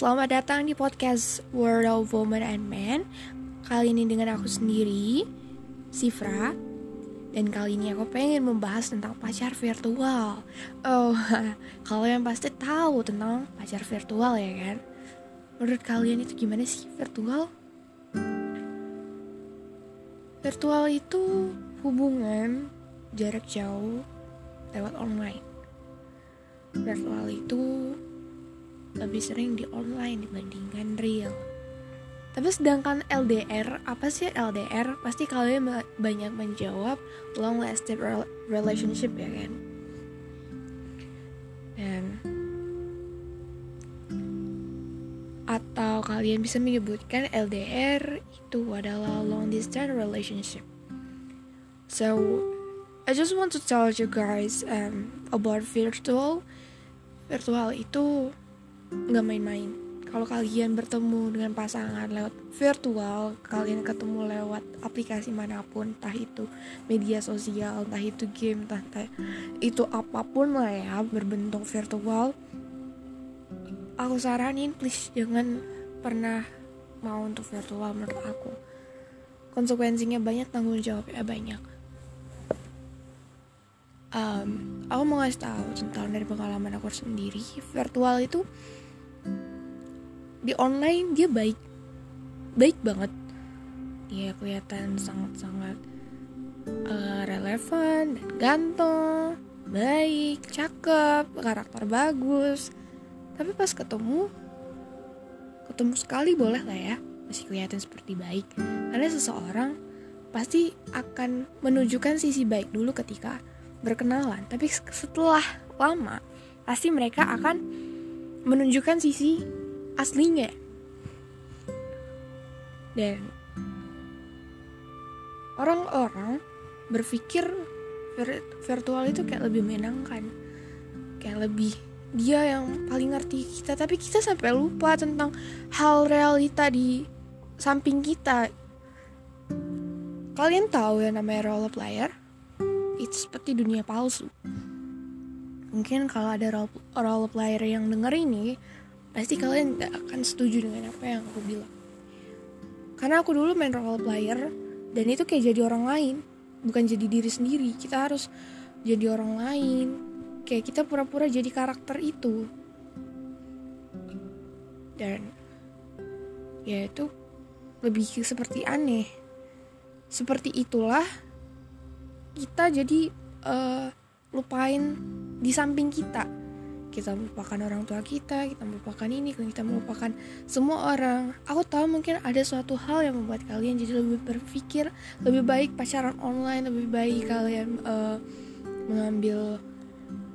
Selamat datang di podcast World of Women and Men Kali ini dengan aku sendiri, Sifra Dan kali ini aku pengen membahas tentang pacar virtual Oh, kalian pasti tahu tentang pacar virtual ya kan? Menurut kalian itu gimana sih virtual? Virtual itu hubungan jarak jauh lewat online Virtual itu lebih sering di online dibandingkan real. Tapi sedangkan LDR, apa sih LDR? Pasti kalian banyak menjawab long lasting relationship ya kan? Dan atau kalian bisa menyebutkan LDR itu adalah long distance relationship. So, I just want to tell you guys um, about virtual. Virtual itu nggak main-main. Kalau kalian bertemu dengan pasangan lewat virtual kalian ketemu lewat aplikasi mana pun entah itu media sosial entah itu game entah, entah itu apa pun lah ya berbentuk virtual aku saranin please jangan pernah mau untuk virtual menurut aku. Konsekuensinya banyak tanggung jawabnya banyak um, aku mau ngasih tahu tentang dari pengalaman aku sendiri. Virtual itu di online dia baik baik banget. Dia kelihatan sangat-sangat uh, relevan dan ganteng baik cakep karakter bagus. Tapi pas ketemu ketemu sekali boleh lah ya masih kelihatan seperti baik. Karena seseorang pasti akan menunjukkan sisi baik dulu ketika berkenalan. Tapi setelah lama pasti mereka akan menunjukkan sisi aslinya. Dan orang-orang berpikir virtual itu kayak lebih menyenangkan. Kayak lebih dia yang paling ngerti kita. Tapi kita sampai lupa tentang hal realita di samping kita. Kalian tahu ya namanya role player itu seperti dunia palsu. Mungkin kalau ada role, role player yang denger ini pasti kalian gak akan setuju dengan apa yang aku bilang. Karena aku dulu main role player dan itu kayak jadi orang lain. Bukan jadi diri sendiri kita harus jadi orang lain. Kayak kita pura-pura jadi karakter itu. Dan ya itu lebih seperti aneh. Seperti itulah kita jadi uh, lupain di samping kita kita melupakan orang tua kita, kita melupakan ini, kita melupakan semua orang. Aku tahu mungkin ada suatu hal yang membuat kalian jadi lebih berpikir lebih baik pacaran online, lebih baik kalian uh, mengambil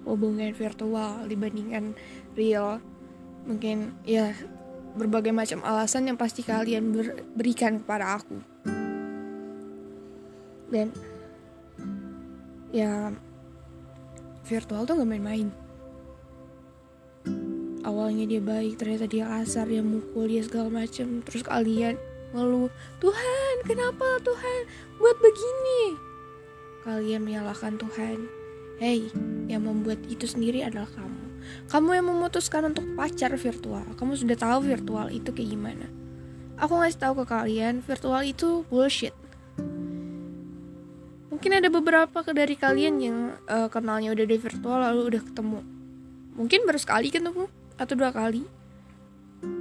hubungan virtual dibandingkan real. Mungkin ya berbagai macam alasan yang pasti kalian ber berikan kepada aku. Dan ya virtual tuh gak main-main awalnya dia baik ternyata dia kasar dia mukul dia segala macem terus kalian ngeluh Tuhan kenapa Tuhan buat begini kalian menyalahkan Tuhan Hei, yang membuat itu sendiri adalah kamu. Kamu yang memutuskan untuk pacar virtual. Kamu sudah tahu virtual itu kayak gimana. Aku ngasih tahu ke kalian, virtual itu bullshit. Mungkin ada beberapa dari kalian yang uh, kenalnya udah di virtual lalu udah ketemu. Mungkin baru sekali ketemu atau dua kali?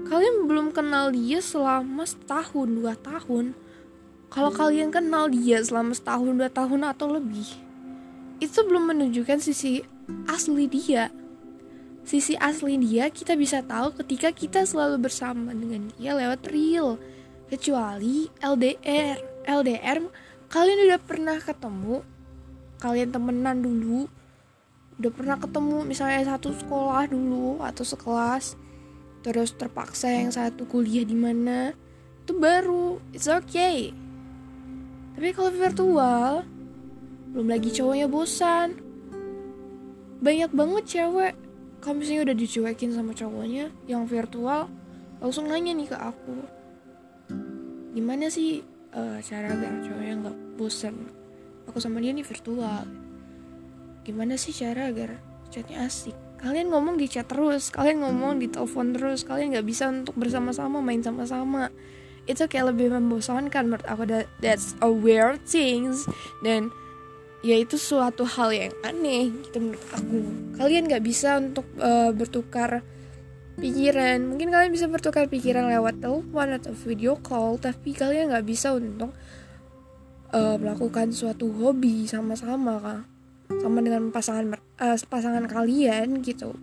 Kalian belum kenal dia selama setahun dua tahun. Kalau kalian kenal dia selama setahun dua tahun atau lebih itu belum menunjukkan sisi asli dia. Sisi asli dia kita bisa tahu ketika kita selalu bersama dengan dia lewat real kecuali LDR LDR kalian udah pernah ketemu? Kalian temenan dulu? Udah pernah ketemu misalnya satu sekolah dulu atau sekelas terus terpaksa yang satu kuliah di mana? Itu baru it's okay. Tapi kalau virtual belum lagi cowoknya bosan. Banyak banget cewek. Kalau misalnya udah dicuekin sama cowoknya yang virtual langsung nanya nih ke aku. Gimana sih uh, cara agar cowoknya nggak bosan aku sama dia nih virtual. Gimana sih cara agar chatnya asik? Kalian ngomong di chat terus kalian ngomong di telepon terus kalian nggak bisa untuk bersama-sama main sama-sama. Itu kayak lebih membosankan menurut aku. That, that's a weird things. Dan ya itu suatu hal yang aneh gitu menurut aku. Kalian nggak bisa untuk uh, bertukar pikiran. Mungkin kalian bisa bertukar pikiran lewat telepon atau video call tapi kalian nggak bisa untuk uh, melakukan suatu hobi sama-sama kan sama dengan pasangan uh, pasangan kalian gitu.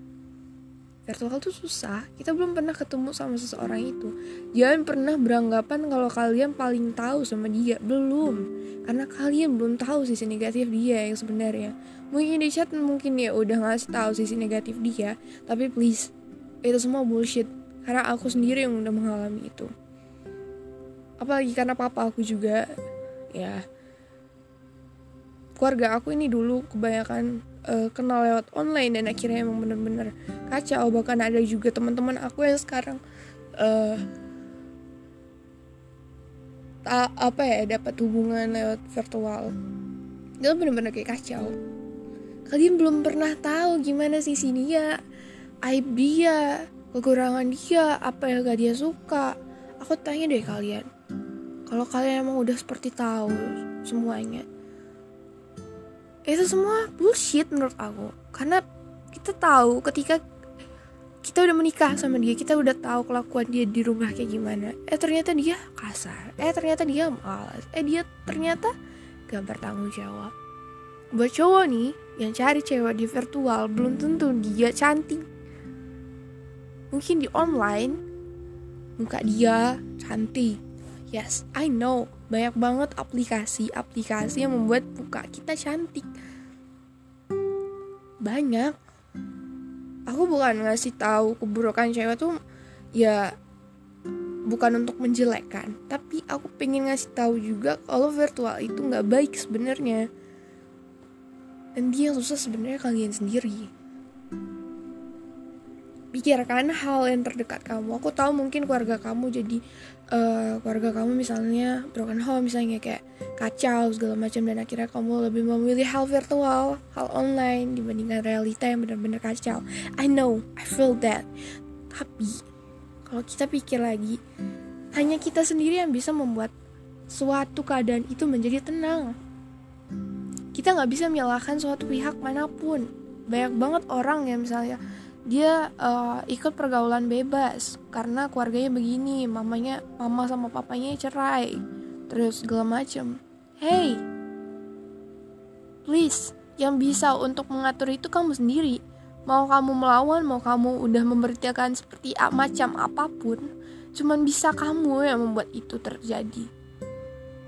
Virtual tuh susah. Kita belum pernah ketemu sama seseorang itu. Jangan pernah beranggapan kalau kalian paling tahu sama dia. Belum. Karena kalian belum tahu sisi negatif dia yang sebenarnya. Mungkin di chat mungkin ya udah ngasih tahu sisi negatif dia tapi please itu semua bullshit. Karena aku sendiri yang udah mengalami itu. Apalagi karena papa aku juga ya. Keluarga aku ini dulu kebanyakan uh, kenal lewat online dan akhirnya emang bener-bener kacau. Bahkan ada juga teman-teman aku yang sekarang uh, ta apa ya dapat hubungan lewat virtual. Itu bener-bener kayak kacau. Kalian belum pernah tahu gimana sih dia aib dia kekurangan dia apa yang gak dia suka. Aku tanya deh kalian kalau kalian emang udah seperti tahu semuanya itu semua bullshit menurut aku. Karena kita tahu ketika kita udah menikah sama dia kita udah tahu kelakuan dia di rumah kayak gimana. Eh ternyata dia kasar. Eh ternyata dia malas. Eh dia ternyata gak bertanggung jawab. Buat cowok nih yang cari cewek di virtual belum tentu dia cantik mungkin di online. Muka dia cantik. Yes I know. Banyak banget aplikasi-aplikasi yang membuat muka kita cantik. Banyak. Aku bukan ngasih tahu keburukan cewek tuh ya bukan untuk menjelekkan. Tapi aku pengen ngasih tahu juga kalau virtual itu nggak baik sebenarnya. Dan dia susah sebenarnya kalian sendiri pikirkan hal yang terdekat kamu. Aku tahu mungkin keluarga kamu jadi uh, keluarga kamu misalnya broken home misalnya kayak kacau segala macam dan akhirnya kamu lebih memilih hal virtual hal online dibandingkan realita yang benar-benar kacau. I know I feel that. Tapi kalau kita pikir lagi hanya kita sendiri yang bisa membuat suatu keadaan itu menjadi tenang. Kita nggak bisa menyalahkan suatu pihak mana pun. Banyak banget orang yang misalnya dia uh, ikut pergaulan bebas karena keluarganya begini mamanya mama sama papanya cerai terus segala macem. Hey please yang bisa untuk mengatur itu kamu sendiri. Mau kamu melawan mau kamu udah memberitakan seperti macam apa pun cuman bisa kamu yang membuat itu terjadi.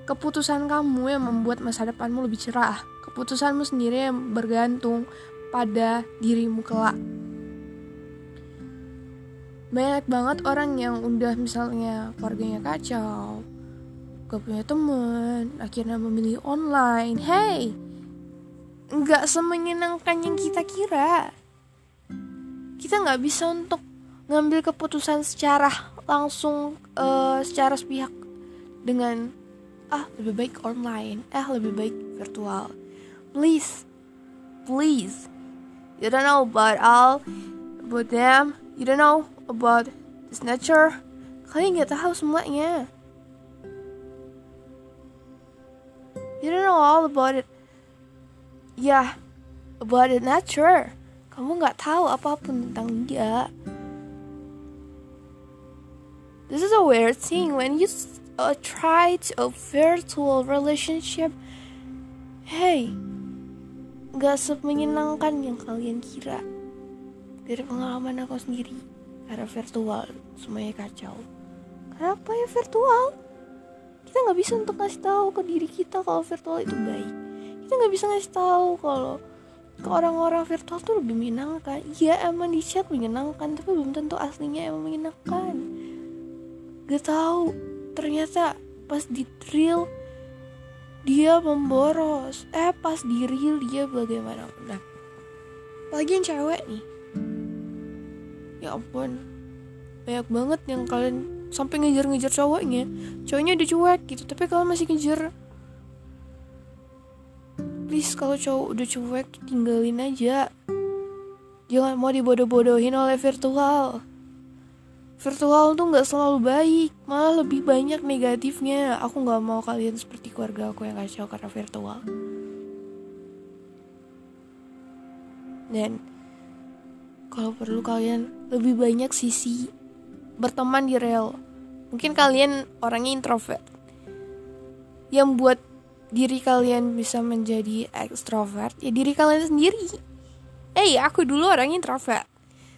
Keputusan kamu yang membuat masa depanmu lebih cerah. Keputusanmu sendiri yang bergantung pada dirimu kelak banyak banget orang yang udah misalnya keluarganya kacau gak punya temen akhirnya memilih online. Hey nggak semenyenangkan yang kita kira. Kita nggak bisa untuk ngambil keputusan secara langsung uh, secara sepihak dengan ah lebih baik online eh lebih baik virtual. Please please you don't know about all about them. You don't know about this nature kalian nggak tahu semuanya you don't know all about it. Yeah about the nature. Kamu nggak tahu apa pun tentang dia. This is a weird thing. When you uh, try to a virtual relationship hey nggak semenyenangkan yang kalian kira. Dari pengalaman aku sendiri karena virtual semuanya kacau. Kenapa ya virtual? Kita nggak bisa untuk ngasih tahu ke diri kita kalau virtual itu baik. Kita nggak bisa ngasih tahu kalau ke orang-orang virtual tuh lebih menyenangkan. Iya emang di chat menyenangkan tapi belum tentu aslinya emang menyenangkan. Gak tahu ternyata pas di real dia memboros. Eh pas di real dia bagaimana? Nah apalagi yang cewek nih ya ampun. Banyak banget yang kalian sampai ngejar-ngejar cowoknya. Cowoknya udah cuek gitu tapi kalian masih ngejar. Please kalau cowok udah cuek tinggalin aja. Jangan mau dibodoh-bodohin oleh virtual. Virtual tuh nggak selalu baik malah lebih banyak negatifnya. Aku nggak mau kalian seperti keluarga aku yang kacau karena virtual. Dan kalau perlu kalian lebih banyak sisi berteman di real mungkin kalian orangnya introvert. Yang buat diri kalian bisa menjadi extrovert ya diri kalian sendiri. Eh ya aku dulu orangnya introvert.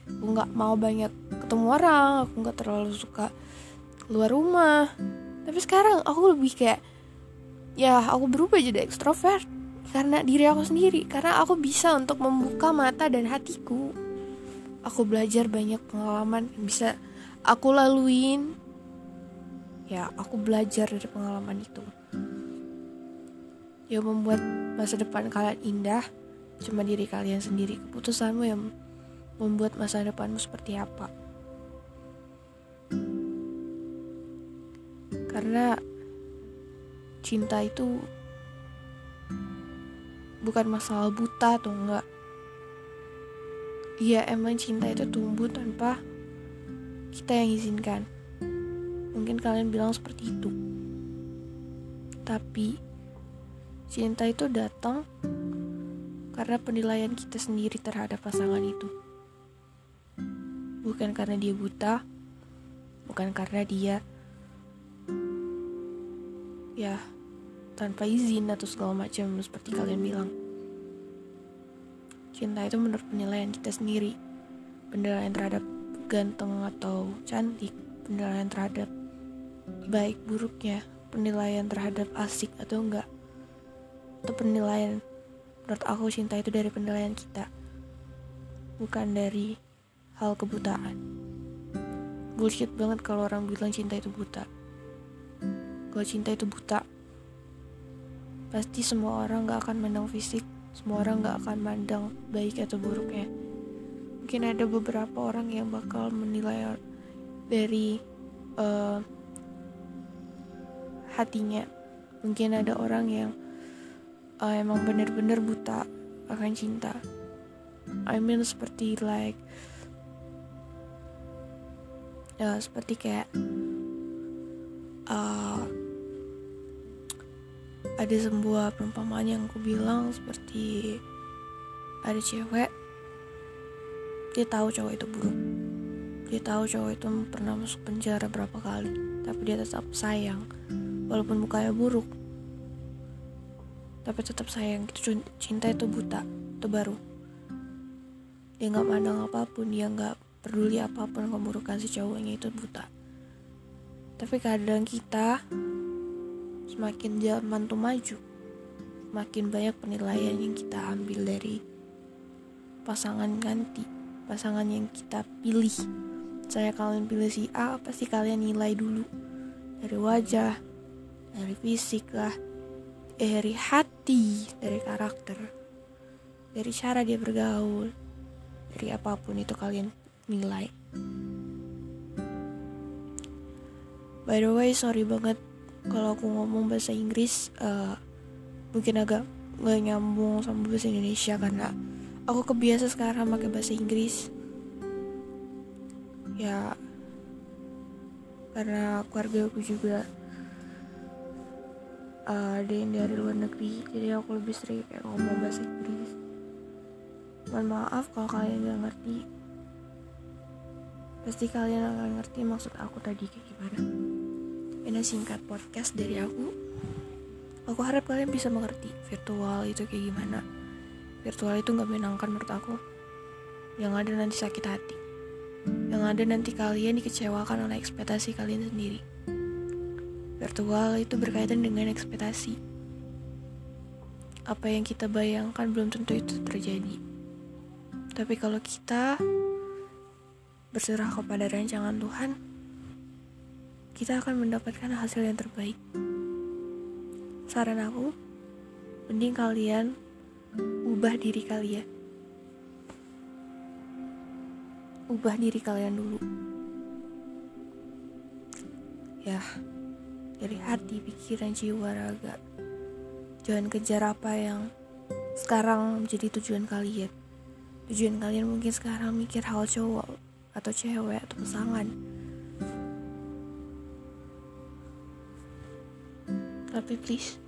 Aku nggak mau banyak ketemu orang aku nggak terlalu suka keluar rumah. Tapi sekarang aku lebih kayak ya aku berubah jadi extrovert karena diri aku sendiri. Karena aku bisa untuk membuka mata dan hatiku aku belajar banyak pengalaman yang bisa aku laluin. Ya aku belajar dari pengalaman itu. Yang membuat masa depan kalian indah. Cuma diri kalian sendiri keputusanmu yang membuat masa depanmu seperti apa. Karena cinta itu bukan masalah buta atau enggak Iya emang cinta itu tumbuh tanpa kita yang izinkan Mungkin kalian bilang seperti itu Tapi Cinta itu datang karena penilaian kita sendiri terhadap pasangan itu. Bukan karena dia buta, bukan karena dia ya tanpa izin atau segala macam seperti kalian bilang. Cinta itu menurut penilaian kita sendiri. Penilaian terhadap ganteng atau cantik, penilaian terhadap baik buruknya, penilaian terhadap asik atau enggak itu penilaian menurut aku cinta itu dari penilaian kita bukan dari hal kebutaan. Bullshit banget kalau orang bilang cinta itu buta. Kalau cinta itu buta pasti semua orang gak akan mandang fisik semua orang gak akan mandang baik atau buruknya. Mungkin ada beberapa orang yang bakal menilai dari uh, hatinya. Mungkin ada orang yang uh, emang bener-bener buta akan cinta. I mean seperti like ya seperti kayak uh, ada sebuah perumpamaan yang aku bilang seperti ada cewek dia tahu cowok itu buruk. Dia tahu cowok itu pernah masuk penjara berapa kali tapi dia tetap sayang walaupun mukanya buruk. Tapi tetap sayang gitu cinta itu buta itu baru. Dia nggak mandang apa pun dia nggak peduli apa pun keburukan si cowoknya itu buta. Tapi kadang kita semakin zaman tuh maju makin banyak penilaian yang kita ambil dari pasangan ganti pasangan yang kita pilih. Saya kalian pilih si A pasti kalian nilai dulu. Dari wajah dari fisik lah dari hati, dari karakter, dari cara dia bergaul, dari apa pun itu kalian nilai. By the way, sorry banget kalau aku ngomong bahasa Inggris uh, mungkin agak gak nyambung sama bahasa Indonesia karena aku kebiasa sekarang pakai bahasa Inggris. Ya, karena keluarga aku juga uh, ada yang dari luar negeri jadi aku lebih sering kayak ngomong bahasa Inggris. Mohon maaf kalau kalian gak ngerti. Pasti kalian akan ngerti maksud aku tadi kayak gimana ini singkat podcast dari aku. Aku harap kalian bisa mengerti virtual itu kayak gimana. Virtual itu gak menyenangkan menurut aku. Yang ada nanti sakit hati. Yang ada nanti kalian dikecewakan oleh ekspektasi kalian sendiri. Virtual itu berkaitan dengan ekspektasi. Apa yang kita bayangkan belum tentu itu terjadi. Tapi kalau kita berserah kepada rancangan Tuhan, kita akan mendapatkan hasil yang terbaik. Saran aku, mending kalian ubah diri kalian. Ubah diri kalian dulu. Ya dari hati, pikiran, jiwa, raga. Jangan kejar apa yang sekarang menjadi tujuan kalian. tujuan kalian mungkin sekarang mikir hal cowok atau cewek atau pasangan tapi please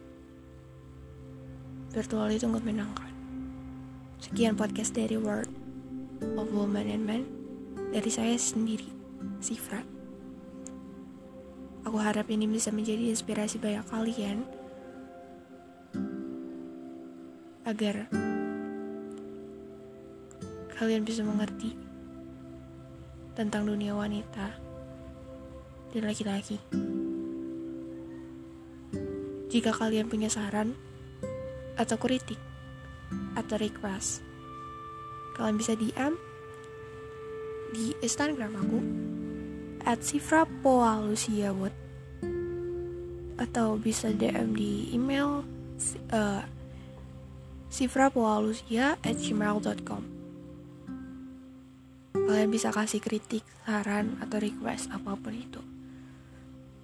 virtual itu nggak menangkan sekian podcast dari World of Woman and Men. Dari saya sendiri Sifra. Aku harap ini bisa menjadi inspirasi banyak kalian agar kalian bisa mengerti tentang dunia wanita dan laki-laki. Jika kalian punya saran atau kritik atau request, kalian bisa DM di Instagram aku at atau bisa DM di email uh, sifrapoalusia Kalian bisa kasih kritik, saran, atau request apa pun itu.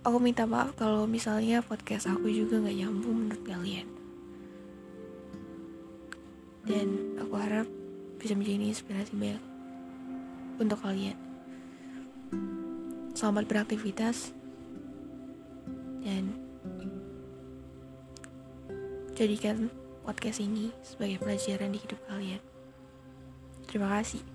Aku minta maaf kalau misalnya podcast aku juga gak nyambung menurut kalian. Dan aku harap bisa menjadi inspirasi banyak untuk kalian. Selamat beraktivitas dan jadikan podcast ini sebagai pelajaran di hidup kalian. Terima kasih.